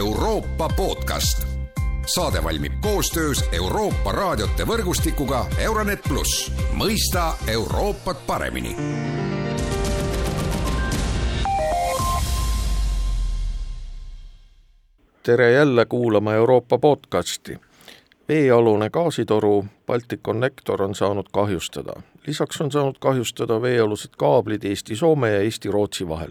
Euroopa podcast. saade valmib koostöös Euroopa raadiote võrgustikuga Euronet pluss, mõista Euroopat paremini tere jälle kuulama Euroopa podcasti. veealune gaasitoru Balticconnector on saanud kahjustada. lisaks on saanud kahjustada veealused kaablid Eesti-Soome ja Eesti-Rootsi vahel.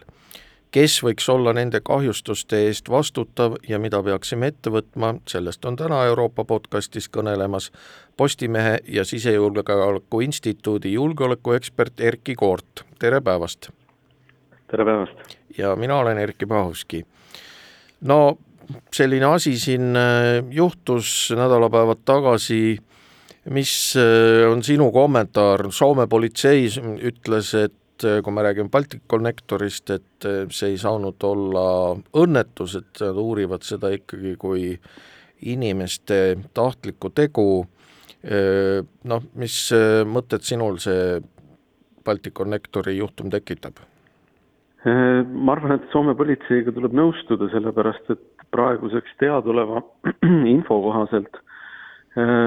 Kes võiks olla nende kahjustuste eest vastutav ja mida peaksime ette võtma, sellest on täna Euroopa podcastis kõnelemas Postimehe ja Sisejulgeoleku Instituudi julgeolekuekspert Erkki Koort, tere päevast! tere päevast! ja mina olen Erkki Pahovski. no selline asi siin äh, juhtus nädalapäevad tagasi, mis äh, on sinu kommentaar, Soome politsei ütles, et kui me räägime Balticconnectorist, et see ei saanud olla õnnetus, et nad uurivad seda ikkagi kui inimeste tahtlikku tegu, noh, mis mõtted sinul see Balticconnectori juhtum tekitab? ma arvan, et Soome politseiga tuleb nõustuda, sellepärast et praeguseks teadaoleva info kohaselt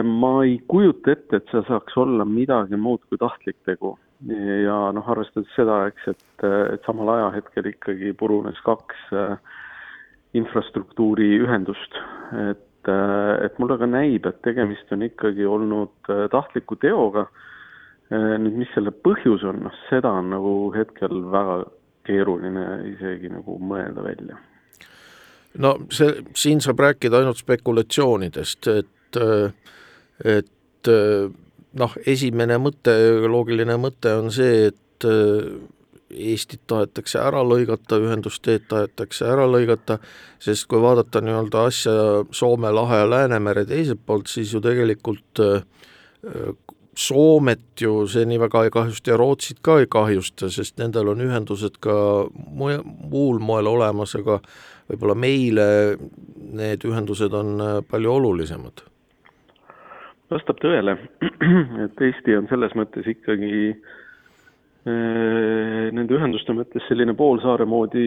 ma ei kujuta ette, et see saaks olla midagi muud kui tahtlik tegu. Ja noh, arvestades seda, eks, et, et samal ajahetkel ikkagi purunes kaks äh, infrastruktuuriühendust, et, äh, et mulle ka näib, et tegemist on ikkagi olnud tahtliku teoga. nüüd, mis selle põhjus on, noh seda on nagu hetkel väga keeruline isegi nagu mõelda välja no see, siin saab rääkida ainult spekulatsioonidest, et, et noh, esimene mõte, loogiline mõte on see, et Eestit tahetakse ära lõigata, ühendusteed tahetakse ära lõigata, sest kui vaadata nii-öelda asja Soome lahe ja Läänemere teiselt poolt, siis ju tegelikult Soomet ju see nii väga ei kahjusta ja Rootsit ka ei kahjusta, sest nendel on ühendused ka muul moel olemas, aga võib-olla meile need ühendused on äh, palju olulisemad? Vastab tõele, et Eesti on selles mõttes ikkagi äh, nende ühenduste mõttes selline poolsaare moodi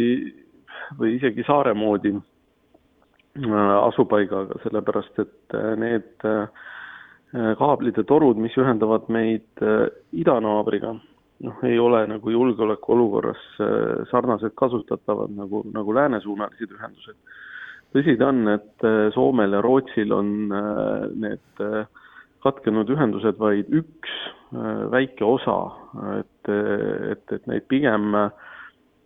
või isegi saare moodi äh, asupaigaga, sellepärast et need kaablid ja torud, mis ühendavad meid idanaabriga, noh, ei ole nagu julgeolekuolukorras äh, sarnaselt kasutatavad nagu, nagu läänesuunalised ühendused. tõsi ta on, et äh, Soomel ja Rootsil on äh, need katkenud ühendused vaid üks väike osa, et, et, et neid pigem,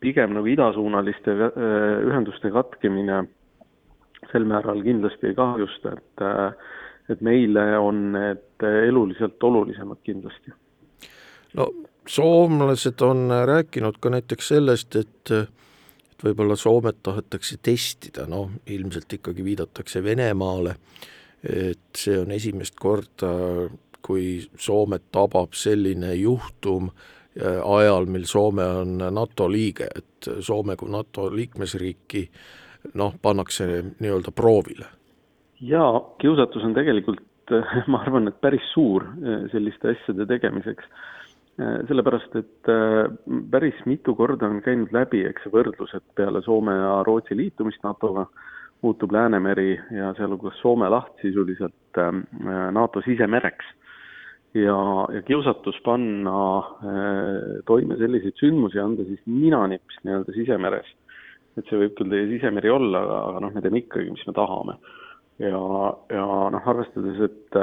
pigem nagu idasuunaliste ühenduste katkemine sel määral kindlasti ei kahjusta, et et meile on need eluliselt olulisemad kindlasti. no soomlased on rääkinud ka näiteks sellest, et et võib-olla Soomet tahetakse testida, noh ilmselt ikkagi viidatakse Venemaale, et see on esimest korda, kui Soomet tabab selline juhtum äh, ajal, mil Soome on NATO liige, et Soome kui NATO liikmesriiki noh, pannakse nii-öelda proovile. jaa, kiusatus on tegelikult ma arvan, et päris suur äh, selliste asjade tegemiseks. Äh, sellepärast, et äh, päris mitu korda on käinud läbi, eks see võrdlus, et peale Soome ja Rootsi liitumist NATO-ga muutub Läänemeri ja sealhulgas Soome laht sisuliselt äh, NATO sisemereks. ja, ja kiusatus panna toime selliseid sündmusi, anda siis ninanips nii-öelda sisemeres. et see võib küll teie sisemeri olla, aga, aga noh, me teeme ikkagi, mis me tahame. ja, ja noh, arvestades, et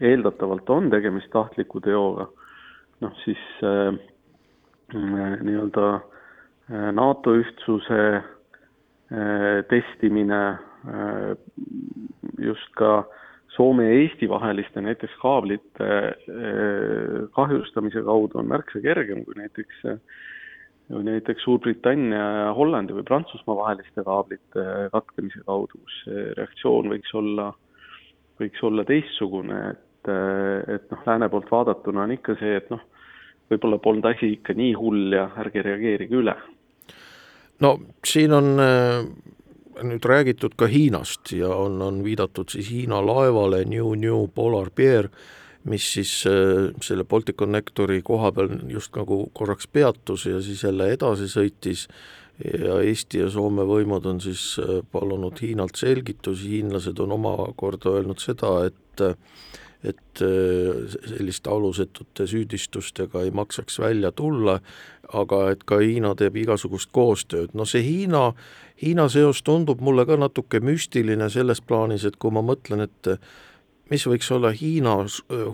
eeldatavalt on tegemist tahtliku teoga noh, siis äh, äh, nii-öelda äh, NATO ühtsuse äh, testimine äh, just ka Soome ja Eesti vaheliste näiteks kaablite äh, kahjustamise kaudu on märksa kergem kui näiteks äh, näiteks Suurbritannia ja Hollandi või Prantsusmaa vaheliste kaablite katkemise kaudu, kus see reaktsioon võiks olla, võiks olla teistsugune, et, et noh, lääne poolt vaadatuna on ikka see, et noh, võib-olla polnud asi ikka nii hull ja ärge reageerige üle. No siin on äh, nüüd räägitud ka Hiinast ja on, on viidatud siis Hiina laevale New New Polar Bear, mis siis äh, selle Balticconnectori koha peal just nagu korraks peatus ja siis jälle edasi sõitis. Ja Eesti ja Soome võimud on siis palunud Hiinalt selgitusi, hiinlased on omakorda öelnud seda, et et selliste alusetute süüdistustega ei maksaks välja tulla, aga et ka Hiina teeb igasugust koostööd, no see Hiina, Hiina seos tundub mulle ka natuke müstiline selles plaanis, et kui ma mõtlen, et mis võiks olla Hiina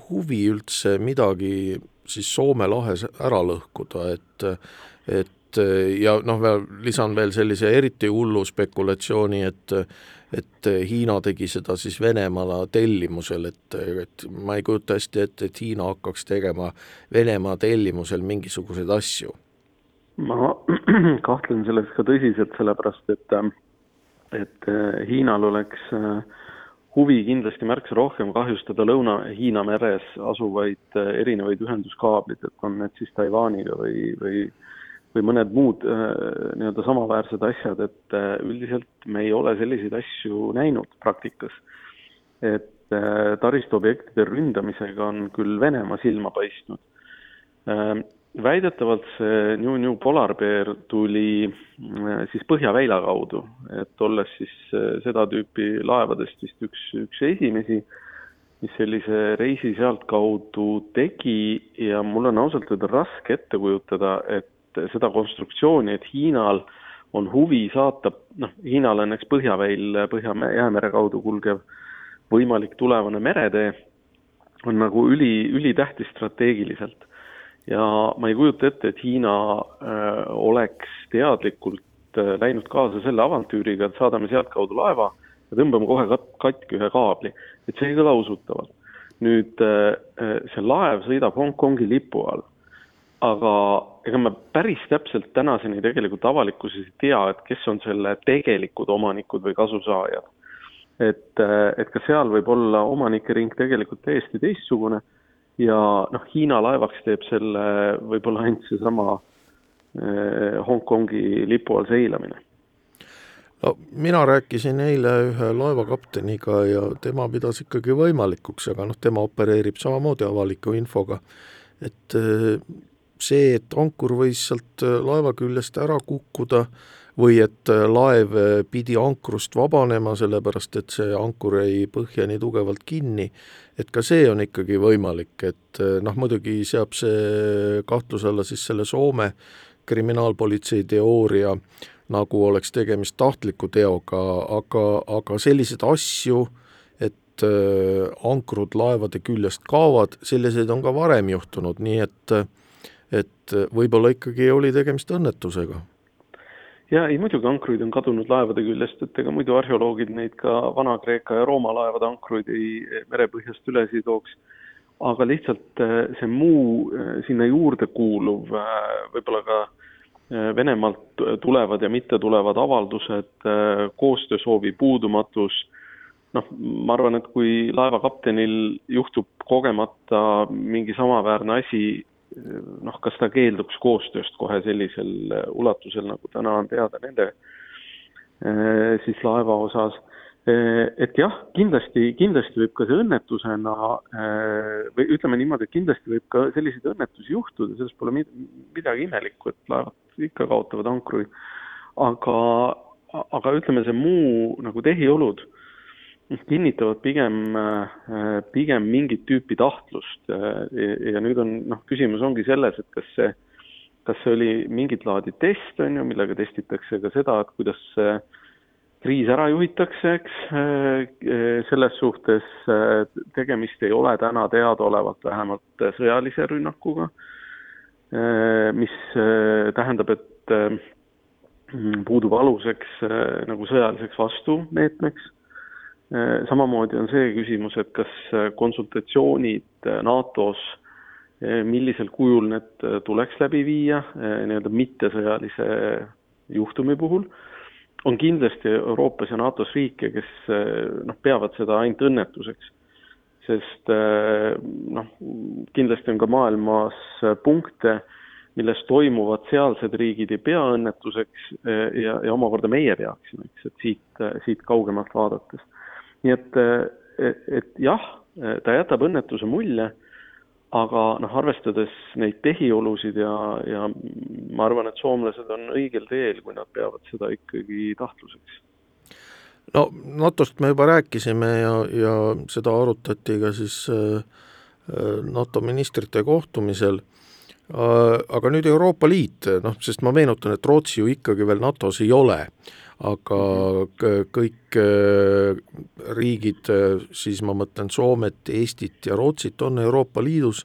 huvi üldse midagi siis Soome lahes ära lõhkuda, et et ja noh, lisan veel sellise eriti hullu spekulatsiooni, et et Hiina tegi seda siis Venemaa tellimusel, et, et ma ei kujuta hästi ette, et Hiina hakkaks tegema Venemaa tellimusel mingisuguseid asju. ma kahtlen selles ka tõsiselt, sellepärast et et Hiinal oleks äh, huvi kindlasti märksa rohkem kahjustada Lõuna-Hiina meres asuvaid erinevaid ühenduskaableid, et on need siis Taiwaniga või, või või mõned muud äh, nii-öelda samaväärsed asjad, et äh, üldiselt me ei ole selliseid asju näinud praktikas. et taristuobjektide ründamisega on küll Venemaa silma paistnud. Väidetavalt see New New Polar Bear tuli äh, siis Põhjaväila kaudu, et olles siis äh, seda tüüpi laevadest vist üks, üks esimesi, mis sellise reisi sealtkaudu tegi. Ja mul on ausalt öelda raske ette kujutada, et seda konstruktsiooni, et Hiinal on huvi saata, noh, Hiinal õnneks Põhjaväil, Põhja-Jäämere kaudu kulgev võimalik tulevane meretee, on nagu üli, ülitähtis strateegiliselt ja ma ei kujuta ette, et Hiina äh, oleks teadlikult äh, läinud kaasa selle avantüüriga, et saadame sealtkaudu laeva ja tõmbame kohe kat-, katki ühe kaabli. et see ei kõla usutavalt. nüüd äh, äh, see laev sõidab Hongkongi lipu all, aga ega me päris täpselt tänaseni tegelikult avalikkuses ei tea, et kes on selle tegelikud omanikud või kasusaajad. et, äh, et ka seal võib olla omanike ring tegelikult täiesti teistsugune ja noh, Hiina laevaks teeb selle võib-olla ainult seesama eh, Hongkongi lipu all seilamine. no mina rääkisin eile ühe laevakapteniga ja tema pidas ikkagi võimalikuks, aga noh, tema opereerib samamoodi avaliku infoga, et eh, see, et ankur võis sealt laeva küljest ära kukkuda, või et äh, laev äh, pidi ankrust vabanema, sellepärast et see ankur jäi põhja nii tugevalt kinni, et ka see on ikkagi võimalik, et äh, noh, muidugi seab see kahtluse alla siis selle Soome kriminaalpolitsei teooria, nagu oleks tegemist tahtliku teoga, aga, aga selliseid asju, et äh, ankrud laevade küljest kaovad, selliseid on ka varem juhtunud, nii et et võib-olla ikkagi oli tegemist õnnetusega ja ei, muidugi ankruid on kadunud laevade küljest, et ega muidu arheoloogid neid ka Vana-Kreeka ja Rooma laevade ankruid ei, merepõhjast üles ei tooks. aga lihtsalt äh, see muu äh, sinna juurde kuuluv, äh, võib-olla ka Venemaalt tulevad ja mitte tulevad avaldused, koostöösoovi puudumatus, noh, ma arvan, et kui laevakaptenil juhtub kogemata mingi samaväärne asi noh, kas ta keelduks koostööst kohe sellisel äh, ulatusel, nagu täna on teada nende äh, siis laeva osas. Äh, et jah, kindlasti, kindlasti võib ka see õnnetusena või ütleme niimoodi, et kindlasti võib ka selliseid õnnetusi juhtuda, selles pole midagi imelikku, et laevad ikka kaotavad ankruid. aga, aga ütleme, see muu nagu tehiolud kinnitavad pigem, äh, pigem mingit tüüpi tahtlust. Ja nüüd on noh, küsimus ongi selles, et kas see, kas see oli mingit laadi test, on ju, millega testitakse ka seda, et kuidas kriis ära juhitakse, eks, äh, selles suhtes äh, tegemist ei ole täna teadaolevalt vähemalt sõjalise rünnakuga, mis tähendab, et puudub aluseks nagu sõjaliseks vastumeetmeks. Äh, samamoodi on see küsimus, et kas äh, konsultatsioonid äh, NATO-s, millisel kujul need tuleks läbi viia nii-öelda mittesõjalise juhtumi puhul, on kindlasti Euroopas ja NATO-s riike, kes noh, peavad seda ainult õnnetuseks. sest noh, kindlasti on ka maailmas punkte, milles toimuvad sealsed riigid ei pea õnnetuseks ja, ja omakorda meie peaksime, eks, et siit, siit kaugemalt vaadates nii et, et jah, ta jätab õnnetuse mulje, aga noh, arvestades neid tehiolusid ja, ja ma arvan, et soomlased on õigel teel, kui nad peavad seda ikkagi tahtluseks. no NATO-st me juba rääkisime ja, ja seda arutati ka siis äh, NATO ministrite kohtumisel, aga nüüd Euroopa Liit, noh, sest ma meenutan, et Rootsi ju ikkagi veel NATO-s ei ole aga kõik äh, riigid, äh, siis ma mõtlen Soomet, Eestit ja Rootsit, on Euroopa Liidus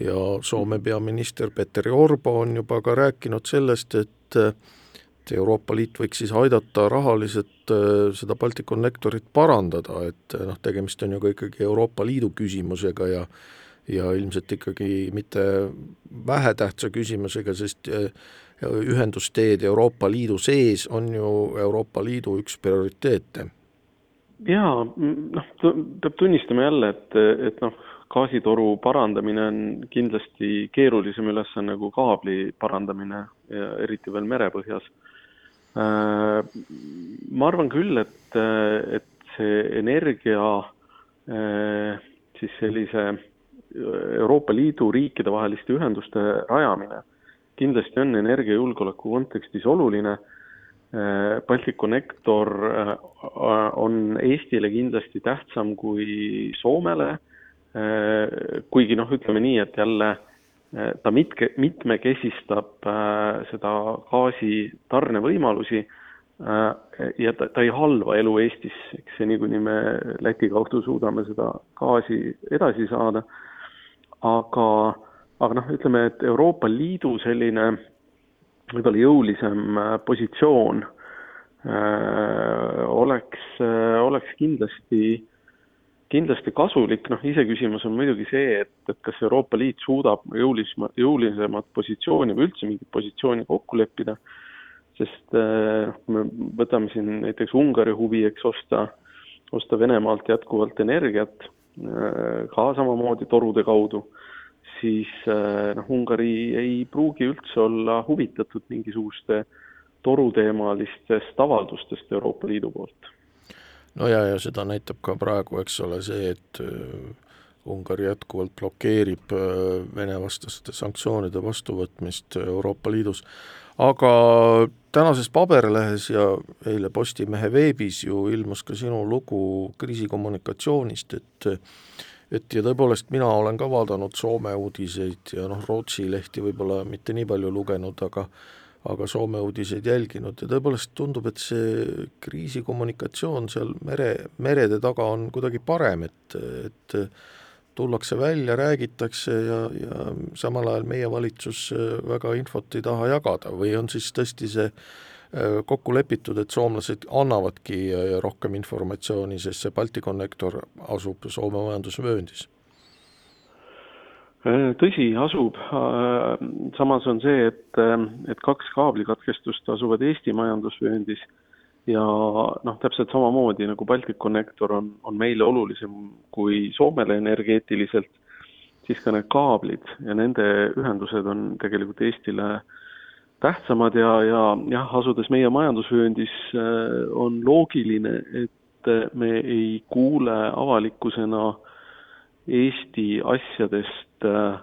ja Soome peaminister Petteri Orpo on juba ka rääkinud sellest, et et Euroopa Liit võiks siis aidata rahaliselt äh, seda Balticconnectorit parandada, et noh, tegemist on ju ka ikkagi Euroopa Liidu küsimusega ja ja ilmselt ikkagi mitte vähetähtsa küsimusega, sest ühendusteed Euroopa Liidu sees on ju Euroopa Liidu üks prioriteete. jaa, noh, peab tunnistama jälle, et, et noh, gaasitoru parandamine on kindlasti keerulisem ülesanne kui kaabli parandamine eriti veel merepõhjas. Äh, ma arvan küll, et, et see energia äh, siis sellise Euroopa Liidu riikide vaheliste ühenduste rajamine kindlasti on energiajulgeoleku kontekstis oluline. Äh, Balticconnector äh, on Eestile kindlasti tähtsam kui Soomele, äh, kuigi noh, ütleme nii, et jälle ta mitke, mitmekesistab seda gaasi tarnevõimalusi ja ta, ta ei halva elu Eestis, eks seni, kuni me Läti kaudu suudame seda gaasi edasi saada, aga aga noh, ütleme, et Euroopa Liidu selline võib-olla jõulisem äh, positsioon äh, oleks äh,, oleks kindlasti, kindlasti kasulik, noh iseküsimus on muidugi see, et, et kas Euroopa Liit suudab jõulisema, jõulisemat positsiooni või üldse mingit positsiooni kokku leppida, sest äh, me võtame siin näiteks Ungari huvi, eks, osta, osta Venemaalt jätkuvalt energiat ka samamoodi torude kaudu siis äh, noh, Ungari ei pruugi üldse olla huvitatud mingisuguste toruteemalistest avaldustest Euroopa Liidu poolt. no ja, ja seda näitab ka praegu, eks ole, see, et äh, Ungari jätkuvalt blokeerib äh, Vene-vastaste sanktsioonide vastuvõtmist Euroopa Liidus, aga tänases paberlehes ja eile Postimehe veebis ju ilmus ka sinu lugu kriisikommunikatsioonist, et et ja tõepoolest, mina olen ka vaadanud Soome uudiseid ja noh, Rootsi lehti võib-olla mitte nii palju lugenud, aga aga Soome uudiseid jälginud. Ja tõepoolest tundub, et see kriisikommunikatsioon seal mere, merede taga on kuidagi parem, et, et tullakse välja, räägitakse ja, ja samal ajal meie valitsus väga infot ei taha jagada või on siis tõesti see Äh, kokku lepitud, et soomlased annavadki äh, rohkem informatsiooni, sest see Balticconnector asub Soome majandusvööndis? Äh, tõsi, asub, samas on see, et, et kaks kaablikatkestust asuvad Eesti majandusvööndis ja noh, täpselt samamoodi nagu Balticconnector on, on meile olulisem kui Soomele energeetiliselt, siis ka need kaablid ja nende ühendused on tegelikult Eestile äh, tähtsamad ja, ja jah, asudes meie majandusvööndis, äh, on loogiline, et äh, me ei kuule avalikkusena Eesti asjadest äh,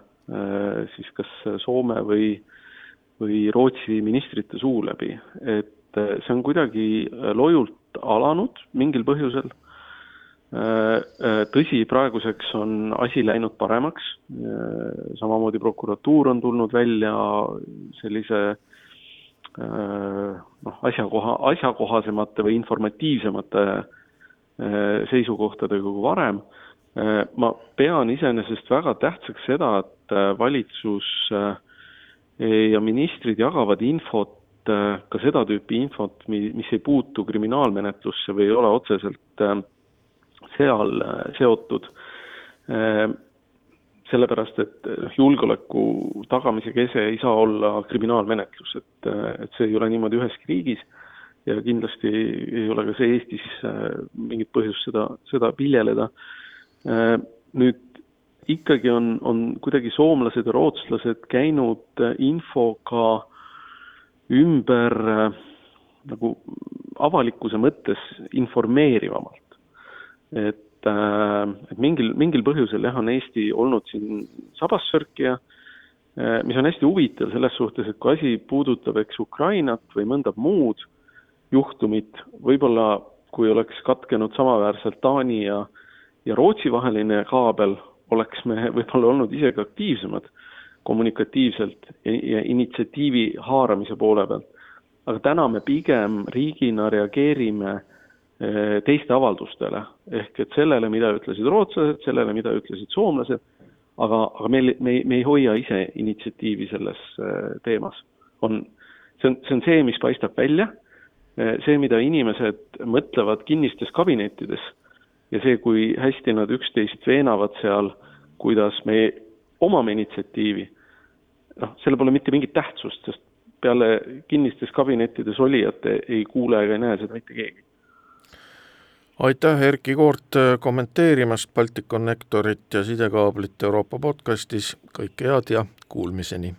siis kas Soome või, või Rootsi ministrite suu läbi, et see on kuidagi lojult alanud mingil põhjusel. tõsi, praeguseks on asi läinud paremaks, samamoodi prokuratuur on tulnud välja sellise noh, asjakoha, asjakohasemate või informatiivsemate seisukohtadega kui varem. Ma pean iseenesest väga tähtsaks seda, et valitsus ja ministrid jagavad infot, ka seda tüüpi infot, mis ei puutu kriminaalmenetlusse või ei ole otseselt seal seotud sellepärast, et noh, julgeoleku tagamise kese ei saa olla kriminaalmenetlus, et, et see ei ole niimoodi üheski riigis ja kindlasti ei ole ka see Eestis äh, mingit põhjust seda, seda viljeleda. Äh, nüüd ikkagi on, on kuidagi soomlased ja rootslased käinud äh, infoga ümber nagu avalikkuse mõttes informeerivamalt. et et mingil, mingil põhjusel jah, on Eesti olnud siin sabassörkija, mis on hästi huvitav selles suhtes, et kui asi puudutab, eks, Ukrainat või mõnda muud juhtumit, võib-olla kui oleks katkenud samaväärselt Taani ja, ja Rootsi vaheline kaabel, oleks me võib-olla olnud isegi aktiivsemad kommunikatiivselt ja, ja initsiatiivi haaramise poole pealt. aga täna me pigem riigina reageerime eh, teiste avaldustele, ehk et sellele, mida ütlesid rootslased, sellele, mida ütlesid soomlased, aga, aga meil, me, me ei hoia ise initsiatiivi selles eh, teemas. on, see on, see on see, mis paistab välja, eh, see, mida inimesed mõtlevad kinnistes kabinettides ja see, kui hästi nad üksteist veenavad seal, kuidas me omame initsiatiivi, noh, sellel pole mitte mingit tähtsust, sest peale kinnistes kabinettides olijate ei kuule ega näe seda mitte keegi. aitäh, Erkki Koort, kommenteerimast Balticconnectorit ja sidekaablit Euroopa podcastis, kõike head ja kuulmiseni!